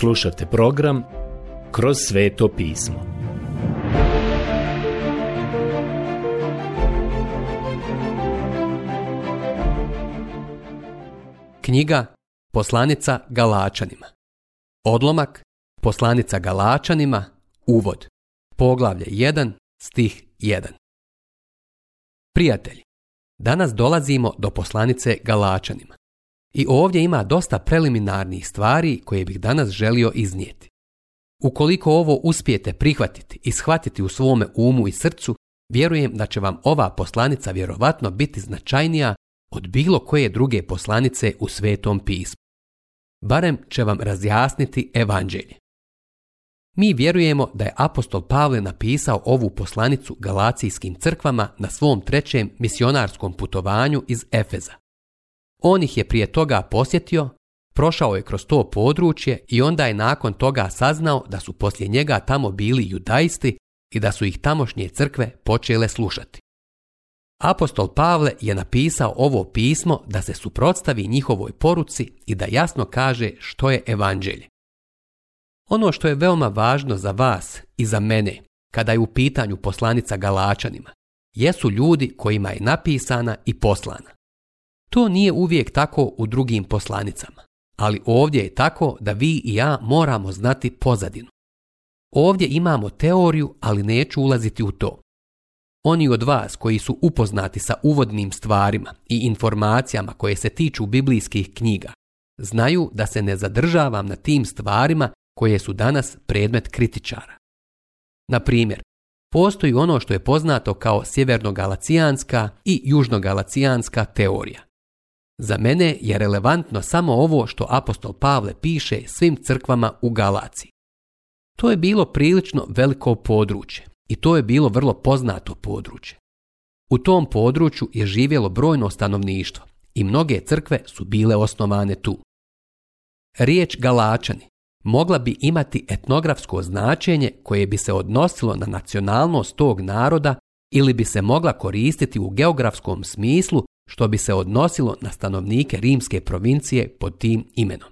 Slušate program Kroz sveto pismo. Knjiga Poslanica Galačanima Odlomak Poslanica Galačanima Uvod Poglavlje 1 stih 1 Prijatelji, danas dolazimo do poslanice Galačanima. I ovdje ima dosta preliminarnih stvari koje bih danas želio iznijeti. Ukoliko ovo uspijete prihvatiti i shvatiti u svome umu i srcu, vjerujem da će vam ova poslanica vjerovatno biti značajnija od bilo koje druge poslanice u Svetom pismu. Barem će vam razjasniti evanđelje. Mi vjerujemo da je apostol Pavle napisao ovu poslanicu galacijskim crkvama na svom trećem misionarskom putovanju iz Efeza. On ih je prije toga posjetio, prošao je kroz to područje i onda je nakon toga saznao da su poslije njega tamo bili judaisti i da su ih tamošnje crkve počele slušati. Apostol Pavle je napisao ovo pismo da se suprotstavi njihovoj poruci i da jasno kaže što je evanđelje. Ono što je veoma važno za vas i za mene, kada je u pitanju poslanica Galačanima, jesu ljudi kojima je napisana i poslana. To nije uvijek tako u drugim poslanicama, ali ovdje je tako da vi i ja moramo znati pozadinu. Ovdje imamo teoriju, ali neću ulaziti u to. Oni od vas koji su upoznati sa uvodnim stvarima i informacijama koje se tiču biblijskih knjiga, znaju da se ne zadržavam na tim stvarima koje su danas predmet kritičara. Na primjer, postoji ono što je poznato kao sjevernogalacijanska i južnogalacijanska teorija. Za mene je relevantno samo ovo što apostol Pavle piše svim crkvama u Galaciji. To je bilo prilično veliko područje i to je bilo vrlo poznato područje. U tom području je živjelo brojno stanovništvo i mnoge crkve su bile osnovane tu. Riječ Galačani mogla bi imati etnografsko značenje koje bi se odnosilo na nacionalnost tog naroda ili bi se mogla koristiti u geografskom smislu što bi se odnosilo na stanovnike rimske provincije pod tim imenom.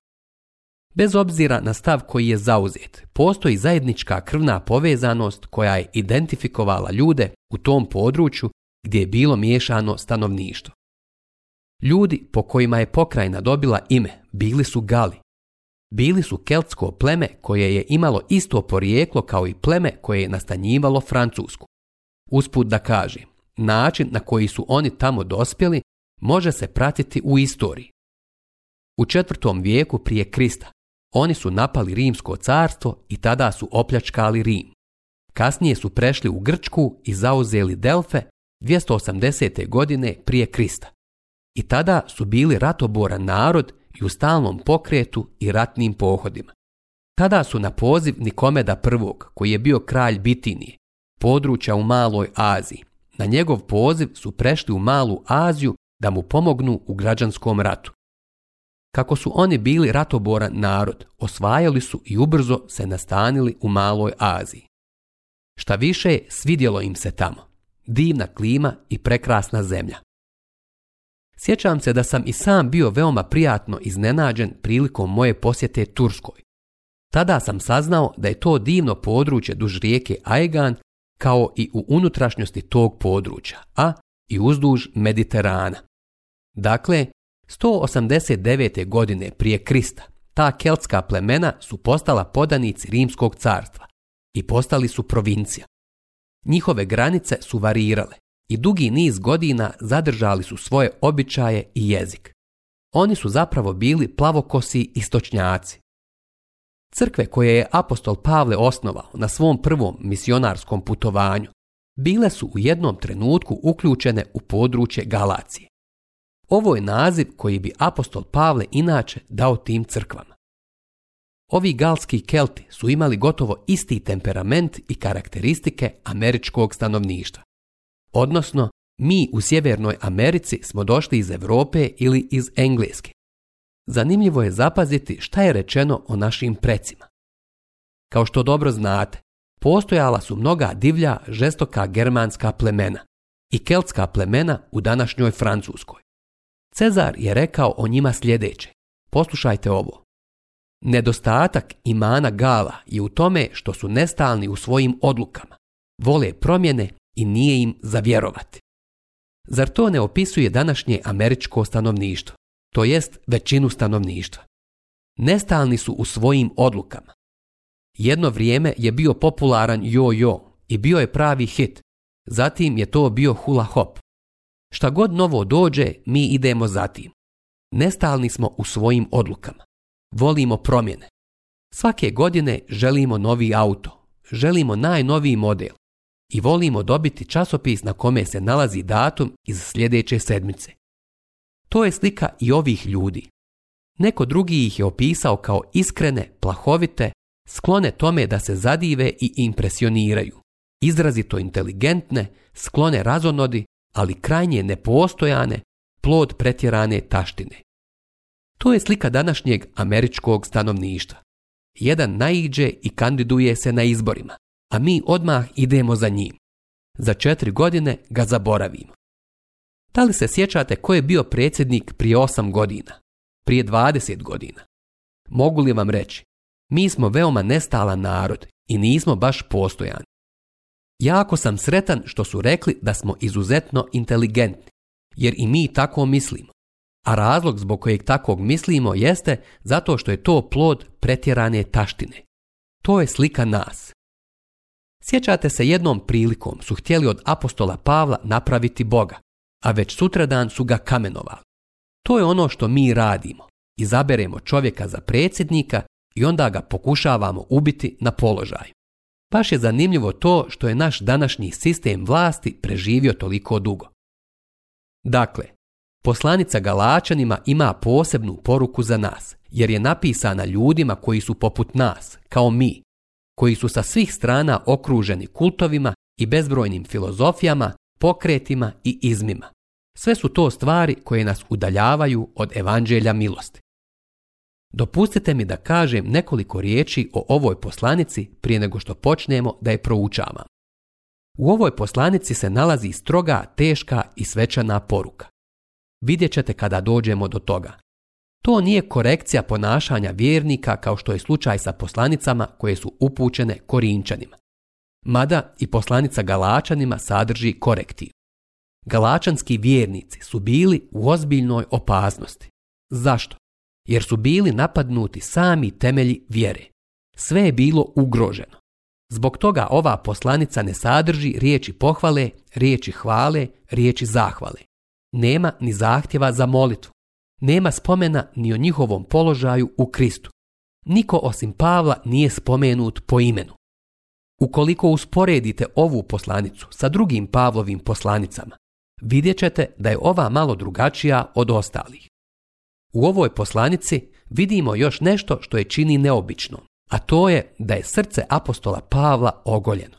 Bez obzira na stav koji je zauzet, postoji zajednička krvna povezanost koja je identifikovala ljude u tom području gdje je bilo miješano stanovništvo. Ljudi po kojima je pokrajina dobila ime bili su Gali. Bili su keltsko pleme koje je imalo isto porijeklo kao i pleme koje je nastanjivalo Francusku. Usput da kažem, način na koji su oni tamo dospjeli može se pratiti u istoriji. U četvrtom vijeku prije Krista oni su napali Rimsko carstvo i tada su opljačkali Rim. Kasnije su prešli u Grčku i zauzeli Delfe 280. godine prije Krista. I tada su bili ratoboran narod i u stalnom pokretu i ratnim pohodima. Tada su na poziv Nikomeda I, koji je bio kralj Bitinije, područja u Maloj Aziji. Na njegov poziv su prešli u Malu Aziju da mu pomognu u građanskom ratu. Kako su oni bili ratoboran narod, osvajali su i ubrzo se nastanili u Maloj Aziji. Šta više, svidjelo im se tamo. Divna klima i prekrasna zemlja. Sjećam se da sam i sam bio veoma prijatno iznenađen prilikom moje posjete Turskoj. Tada sam saznao da je to divno područje duž rijeke Aegan kao i u unutrašnjosti tog područja, a i uzduž Mediterana. Dakle, 189. godine prije Krista ta keltska plemena su postala podanici Rimskog carstva i postali su provincija. Njihove granice su varirale i dugi niz godina zadržali su svoje običaje i jezik. Oni su zapravo bili plavokosi istočnjaci. Crkve koje je apostol Pavle osnovao na svom prvom misionarskom putovanju bile su u jednom trenutku uključene u područje Galacije. Ovo je naziv koji bi apostol Pavle inače dao tim crkvama. Ovi galski kelti su imali gotovo isti temperament i karakteristike američkog stanovništva. Odnosno, mi u Sjevernoj Americi smo došli iz Europe ili iz Engleske. Zanimljivo je zapaziti šta je rečeno o našim precima. Kao što dobro znate, postojala su mnoga divlja, žestoka germanska plemena i keltska plemena u današnjoj Francuskoj. Cezar je rekao o njima sljedeće. Poslušajte ovo. Nedostatak imana gala je u tome što su nestalni u svojim odlukama. Vole promjene i nije im zavjerovati. Zar to ne opisuje današnje američko stanovništvo, to jest većinu stanovništva? Nestalni su u svojim odlukama. Jedno vrijeme je bio popularan jo-jo i bio je pravi hit. Zatim je to bio hula hop. Šta god novo dođe, mi idemo za tim. Nestalni smo u svojim odlukama. Volimo promjene. Svake godine želimo novi auto, želimo najnoviji model i volimo dobiti časopis na kome se nalazi datum iz sljedeće sedmice. To je slika i ovih ljudi. Neko drugi ih je opisao kao iskrene, plahovite, sklone tome da se zadive i impresioniraju, izrazito inteligentne, sklone razonodi, ali krajnje nepostojane, plod pretjerane taštine. To je slika današnjeg američkog stanovništva. Jedan naiđe i kandiduje se na izborima, a mi odmah idemo za njim. Za četiri godine ga zaboravimo. Da li se sjećate ko je bio predsjednik prije osam godina? Prije 20 godina? Mogu li vam reći, mi smo veoma nestalan narod i nismo baš postojani. Jako sam sretan što su rekli da smo izuzetno inteligentni, jer i mi tako mislimo. A razlog zbog kojeg takvog mislimo jeste zato što je to plod pretjerane taštine. To je slika nas. Sjećate se jednom prilikom su htjeli od apostola Pavla napraviti Boga, a već sutradan su ga kamenovali. To je ono što mi radimo. Izaberemo čovjeka za predsjednika i onda ga pokušavamo ubiti na položaju. Baš je zanimljivo to što je naš današnji sistem vlasti preživio toliko dugo. Dakle, Poslanica Galačanima ima posebnu poruku za nas, jer je napisana ljudima koji su poput nas, kao mi, koji su sa svih strana okruženi kultovima i bezbrojnim filozofijama, pokretima i izmima. Sve su to stvari koje nas udaljavaju od evanđelja milosti. Dopustite mi da kažem nekoliko riječi o ovoj poslanici prije nego što počnemo da je proučavam. U ovoj poslanici se nalazi stroga, teška i svečana poruka. Vidjet ćete kada dođemo do toga. To nije korekcija ponašanja vjernika kao što je slučaj sa poslanicama koje su upućene korinčanima. Mada i poslanica Galačanima sadrži korektiv. Galačanski vjernici su bili u ozbiljnoj opasnosti. Zašto? jer su bili napadnuti sami temelji vjere. Sve je bilo ugroženo. Zbog toga ova poslanica ne sadrži riječi pohvale, riječi hvale, riječi zahvale. Nema ni zahtjeva za molitvu. Nema spomena ni o njihovom položaju u Kristu. Niko osim Pavla nije spomenut po imenu. Ukoliko usporedite ovu poslanicu sa drugim Pavlovim poslanicama, vidjet ćete da je ova malo drugačija od ostalih. U ovoj poslanici vidimo još nešto što je čini neobično, a to je da je srce apostola Pavla ogoljeno.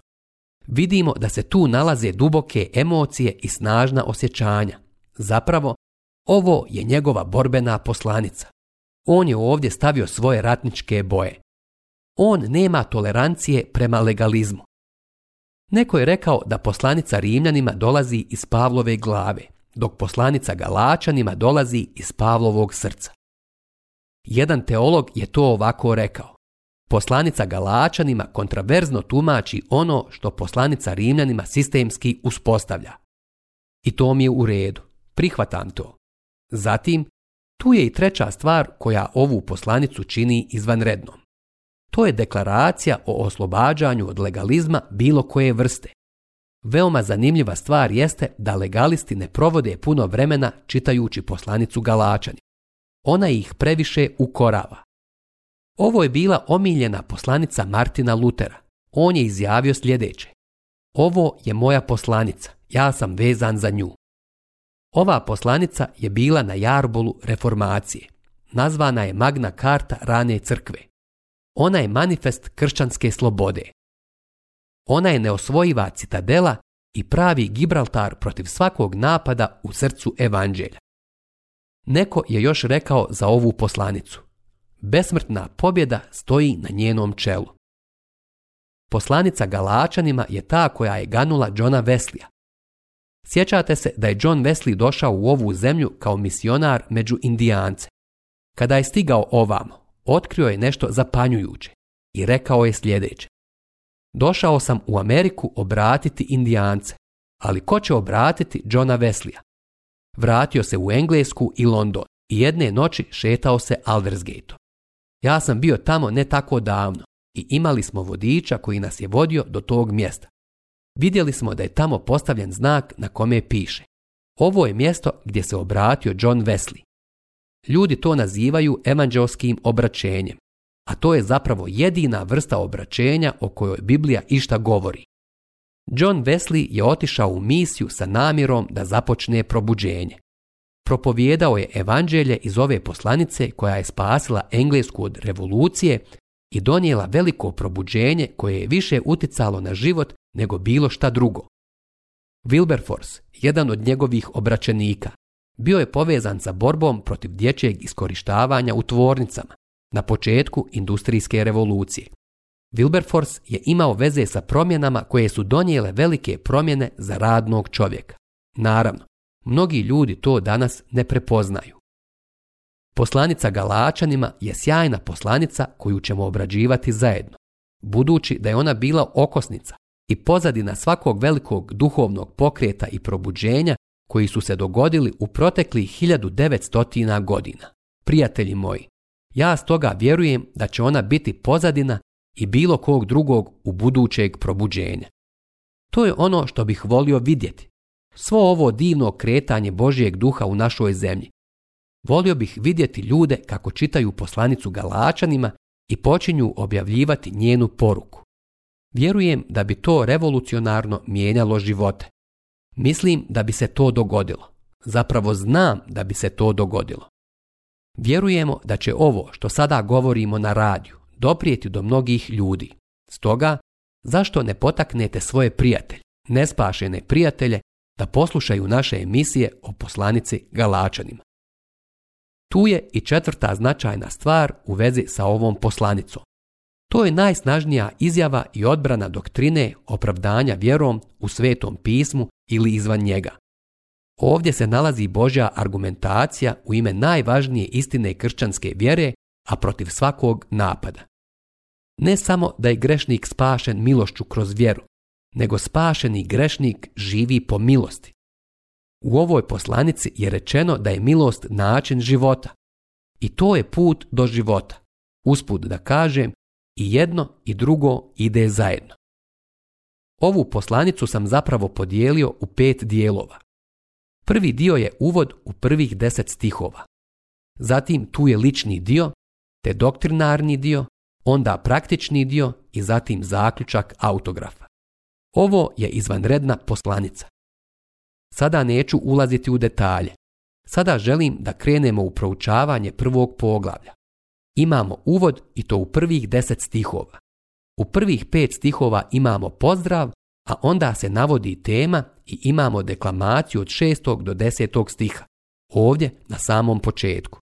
Vidimo da se tu nalaze duboke emocije i snažna osjećanja. Zapravo, ovo je njegova borbena poslanica. On je ovdje stavio svoje ratničke boje. On nema tolerancije prema legalizmu. Neko je rekao da poslanica Rimljanima dolazi iz Pavlove glave, dok poslanica Galačanima dolazi iz Pavlovog srca. Jedan teolog je to ovako rekao. Poslanica Galačanima kontraverzno tumači ono što poslanica Rimljanima sistemski uspostavlja. I to mi je u redu. Prihvatam to. Zatim, tu je i treća stvar koja ovu poslanicu čini izvanrednom. To je deklaracija o oslobađanju od legalizma bilo koje vrste. Veoma zanimljiva stvar jeste da legalisti ne provode puno vremena čitajući poslanicu Galačani. Ona ih previše ukorava. Ovo je bila omiljena poslanica Martina Lutera. On je izjavio sljedeće. Ovo je moja poslanica, ja sam vezan za nju. Ova poslanica je bila na jarbolu reformacije. Nazvana je Magna Karta rane crkve. Ona je manifest kršćanske slobode. Ona je neosvojiva citadela i pravi Gibraltar protiv svakog napada u srcu evanđelja. Neko je još rekao za ovu poslanicu. Besmrtna pobjeda stoji na njenom čelu. Poslanica Galačanima je ta koja je ganula Johna Veslija. Sjećate se da je John Wesley došao u ovu zemlju kao misionar među indijance. Kada je stigao ovamo, otkrio je nešto zapanjujuće i rekao je sljedeće. Došao sam u Ameriku obratiti indijance, ali ko će obratiti Johna Veslija? Vratio se u Englesku i London i jedne noći šetao se Aldersgate. Ja sam bio tamo ne tako davno i imali smo vodiča koji nas je vodio do tog mjesta. Vidjeli smo da je tamo postavljen znak na kome piše. Ovo je mjesto gdje se obratio John Wesley. Ljudi to nazivaju evanđelskim obraćenjem a to je zapravo jedina vrsta obraćenja o kojoj Biblija išta govori. John Wesley je otišao u misiju sa namjerom da započne probuđenje. Propovijedao je evanđelje iz ove poslanice koja je spasila Englesku od revolucije i donijela veliko probuđenje koje je više uticalo na život nego bilo šta drugo. Wilberforce, jedan od njegovih obraćenika, bio je povezan sa borbom protiv dječjeg iskorištavanja u tvornicama na početku industrijske revolucije. Wilberforce je imao veze sa promjenama koje su donijele velike promjene za radnog čovjeka. Naravno, mnogi ljudi to danas ne prepoznaju. Poslanica Galačanima je sjajna poslanica koju ćemo obrađivati zajedno. Budući da je ona bila okosnica i pozadina svakog velikog duhovnog pokreta i probuđenja koji su se dogodili u proteklih 1900 godina. Prijatelji moji, ja stoga vjerujem da će ona biti pozadina i bilo kog drugog u budućeg probuđenja. To je ono što bih volio vidjeti. Svo ovo divno kretanje Božijeg duha u našoj zemlji. Volio bih vidjeti ljude kako čitaju poslanicu Galačanima i počinju objavljivati njenu poruku. Vjerujem da bi to revolucionarno mijenjalo živote. Mislim da bi se to dogodilo. Zapravo znam da bi se to dogodilo. Vjerujemo da će ovo što sada govorimo na radiju doprijeti do mnogih ljudi. Stoga, zašto ne potaknete svoje prijatelje, nespašene prijatelje, da poslušaju naše emisije o poslanici Galačanima? Tu je i četvrta značajna stvar u vezi sa ovom poslanicom. To je najsnažnija izjava i odbrana doktrine opravdanja vjerom u svetom pismu ili izvan njega. Ovdje se nalazi Božja argumentacija u ime najvažnije istine kršćanske vjere, a protiv svakog napada. Ne samo da je grešnik spašen milošću kroz vjeru, nego spašeni grešnik živi po milosti. U ovoj poslanici je rečeno da je milost način života. I to je put do života. Usput da kažem, i jedno i drugo ide zajedno. Ovu poslanicu sam zapravo podijelio u pet dijelova. Prvi dio je uvod u prvih deset stihova. Zatim tu je lični dio, te doktrinarni dio, onda praktični dio i zatim zaključak autografa. Ovo je izvanredna poslanica. Sada neću ulaziti u detalje. Sada želim da krenemo u proučavanje prvog poglavlja. Imamo uvod i to u prvih deset stihova. U prvih pet stihova imamo pozdrav, a onda se navodi tema i imamo deklamaciju od 6. do 10. stiha, ovdje na samom početku.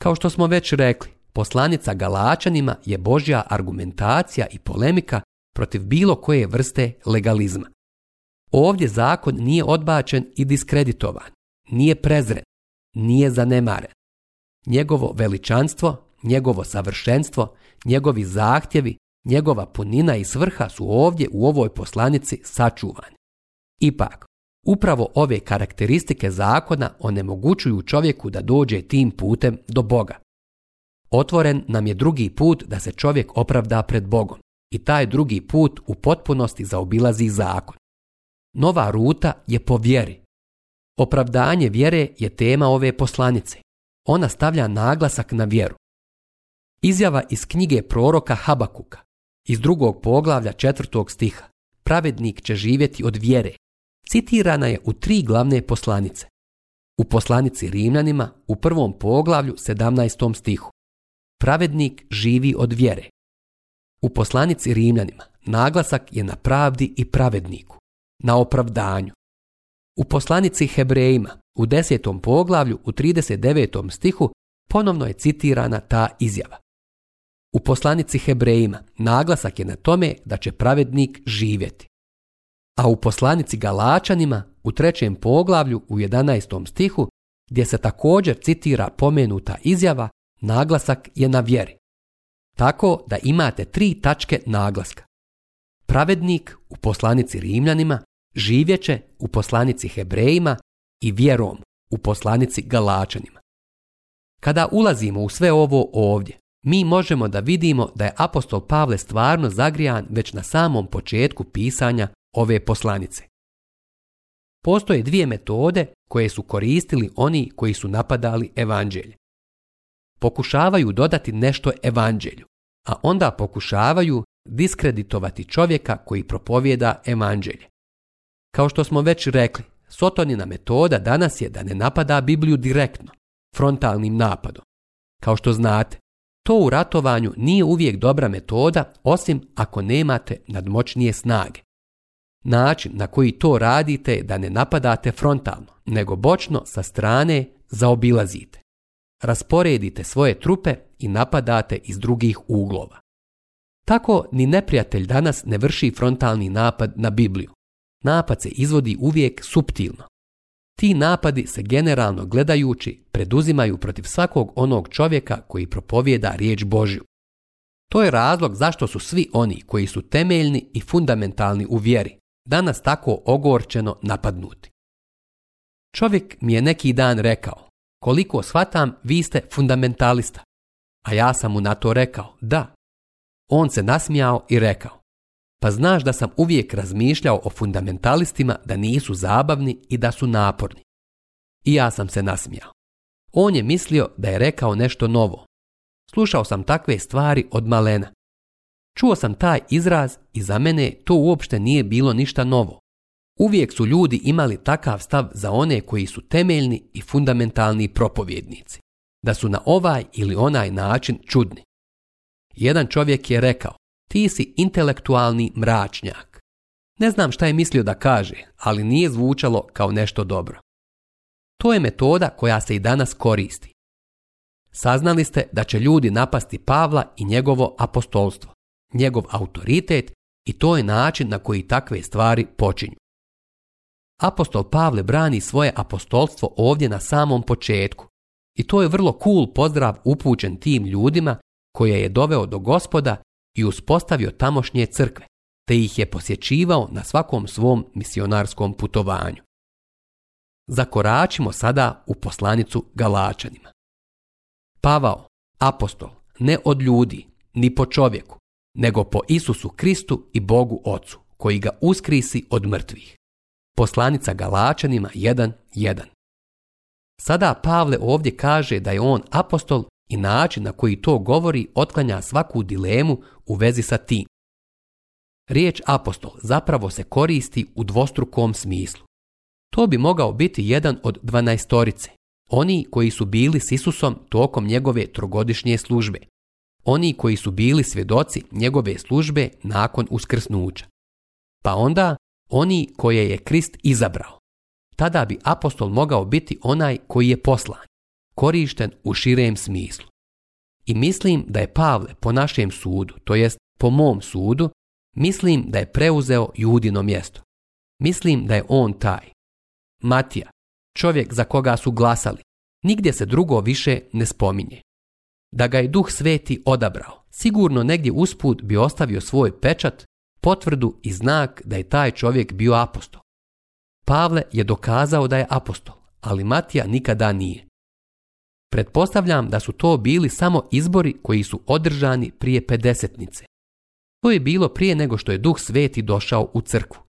Kao što smo već rekli, poslanica Galačanima je Božja argumentacija i polemika protiv bilo koje vrste legalizma. Ovdje zakon nije odbačen i diskreditovan, nije prezren, nije zanemaren. Njegovo veličanstvo, njegovo savršenstvo, njegovi zahtjevi, Njegova punina i svrha su ovdje u ovoj poslanici sačuvani. Ipak, upravo ove karakteristike zakona onemogućuju čovjeku da dođe tim putem do Boga. Otvoren nam je drugi put da se čovjek opravda pred Bogom i taj drugi put u potpunosti zaobilazi zakon. Nova ruta je po vjeri. Opravdanje vjere je tema ove poslanice. Ona stavlja naglasak na vjeru. Izjava iz knjige proroka Habakuka iz drugog poglavlja četvrtog stiha. Pravednik će živjeti od vjere. Citirana je u tri glavne poslanice. U poslanici Rimljanima u prvom poglavlju 17. stihu. Pravednik živi od vjere. U poslanici Rimljanima naglasak je na pravdi i pravedniku, na opravdanju. U poslanici Hebrejima u desetom poglavlju u 39. stihu ponovno je citirana ta izjava. U poslanici Hebrejima naglasak je na tome da će pravednik živjeti. A u poslanici Galačanima u trećem poglavlju u 11. stihu gdje se također citira pomenuta izjava, naglasak je na vjeri. Tako da imate tri tačke naglaska. Pravednik u poslanici Rimljanima, živjeće u poslanici Hebrejima i vjerom u poslanici Galačanima. Kada ulazimo u sve ovo ovdje, mi možemo da vidimo da je apostol Pavle stvarno zagrijan već na samom početku pisanja ove poslanice. Postoje dvije metode koje su koristili oni koji su napadali evanđelje. Pokušavaju dodati nešto evanđelju, a onda pokušavaju diskreditovati čovjeka koji propovjeda evanđelje. Kao što smo već rekli, Sotonina metoda danas je da ne napada Bibliju direktno, frontalnim napadom. Kao što znate, to u ratovanju nije uvijek dobra metoda, osim ako nemate nadmoćnije snage. Način na koji to radite da ne napadate frontalno, nego bočno sa strane zaobilazite. Rasporedite svoje trupe i napadate iz drugih uglova. Tako ni neprijatelj danas ne vrši frontalni napad na Bibliju. Napad se izvodi uvijek suptilno, ti napadi se generalno gledajući preduzimaju protiv svakog onog čovjeka koji propovjeda riječ Božju. To je razlog zašto su svi oni koji su temeljni i fundamentalni u vjeri danas tako ogorčeno napadnuti. Čovjek mi je neki dan rekao, koliko shvatam vi ste fundamentalista, a ja sam mu na to rekao da. On se nasmijao i rekao, pa znaš da sam uvijek razmišljao o fundamentalistima da nisu zabavni i da su naporni. I ja sam se nasmijao. On je mislio da je rekao nešto novo. Slušao sam takve stvari od malena. Čuo sam taj izraz i za mene to uopšte nije bilo ništa novo. Uvijek su ljudi imali takav stav za one koji su temeljni i fundamentalni propovjednici. Da su na ovaj ili onaj način čudni. Jedan čovjek je rekao, ti si intelektualni mračnjak. Ne znam šta je mislio da kaže, ali nije zvučalo kao nešto dobro. To je metoda koja se i danas koristi. Saznali ste da će ljudi napasti Pavla i njegovo apostolstvo, njegov autoritet i to je način na koji takve stvari počinju. Apostol Pavle brani svoje apostolstvo ovdje na samom početku i to je vrlo cool pozdrav upućen tim ljudima koje je doveo do gospoda i uspostavio tamošnje crkve, te ih je posjećivao na svakom svom misionarskom putovanju. Zakoračimo sada u poslanicu Galačanima. Pavao, apostol, ne od ljudi, ni po čovjeku, nego po Isusu Kristu i Bogu Ocu, koji ga uskrisi od mrtvih. Poslanica Galačanima 1.1 Sada Pavle ovdje kaže da je on apostol i način na koji to govori otklanja svaku dilemu u vezi sa tim. Riječ apostol zapravo se koristi u dvostrukom smislu. To bi mogao biti jedan od dvanaestorice, oni koji su bili s Isusom tokom njegove trogodišnje službe, oni koji su bili svjedoci njegove službe nakon uskrsnuća. Pa onda oni koje je Krist izabrao. Tada bi apostol mogao biti onaj koji je poslan korišten u širem smislu. I mislim da je Pavle po našem sudu, to jest po mom sudu, mislim da je preuzeo judino mjesto. Mislim da je on taj. Matija, čovjek za koga su glasali, nigdje se drugo više ne spominje. Da ga je duh sveti odabrao, sigurno negdje usput bi ostavio svoj pečat, potvrdu i znak da je taj čovjek bio apostol. Pavle je dokazao da je apostol, ali Matija nikada nije. Pretpostavljam da su to bili samo izbori koji su održani prije pedesetnice. To je bilo prije nego što je Duh Sveti došao u crkvu.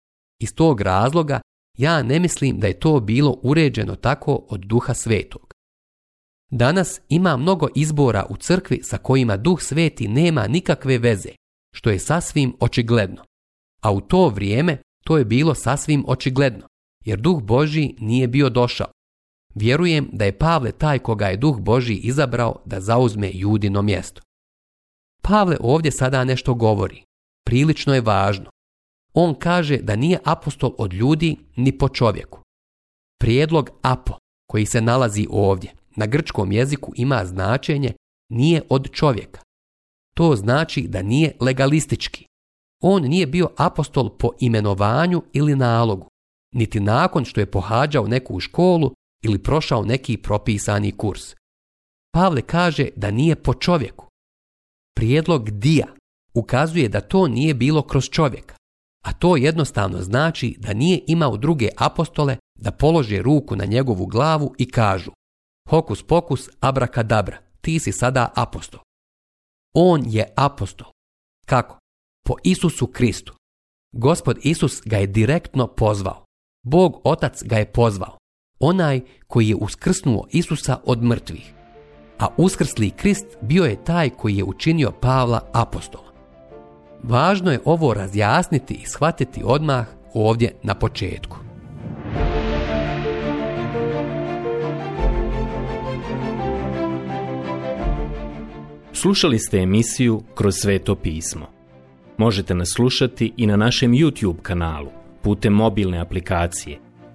Iz tog razloga ja ne mislim da je to bilo uređeno tako od Duha Svetog. Danas ima mnogo izbora u crkvi sa kojima Duh Sveti nema nikakve veze, što je sasvim očigledno. A u to vrijeme to je bilo sasvim očigledno, jer Duh Božji nije bio došao, Vjerujem da je Pavle taj koga je duh Božji izabrao da zauzme judino mjesto. Pavle ovdje sada nešto govori. Prilično je važno. On kaže da nije apostol od ljudi ni po čovjeku. Prijedlog apo, koji se nalazi ovdje, na grčkom jeziku ima značenje nije od čovjeka. To znači da nije legalistički. On nije bio apostol po imenovanju ili nalogu, niti nakon što je pohađao neku školu ili prošao neki propisani kurs. Pavle kaže da nije po čovjeku. Prijedlog dija ukazuje da to nije bilo kroz čovjeka, a to jednostavno znači da nije imao druge apostole da polože ruku na njegovu glavu i kažu Hokus pokus abrakadabra, ti si sada apostol. On je apostol. Kako? Po Isusu Kristu. Gospod Isus ga je direktno pozvao. Bog Otac ga je pozvao onaj koji je uskrsnuo Isusa od mrtvih, a uskrsli Krist bio je taj koji je učinio Pavla apostola. Važno je ovo razjasniti i shvatiti odmah ovdje na početku. Slušali ste emisiju Kroz sveto pismo. Možete nas slušati i na našem YouTube kanalu putem mobilne aplikacije –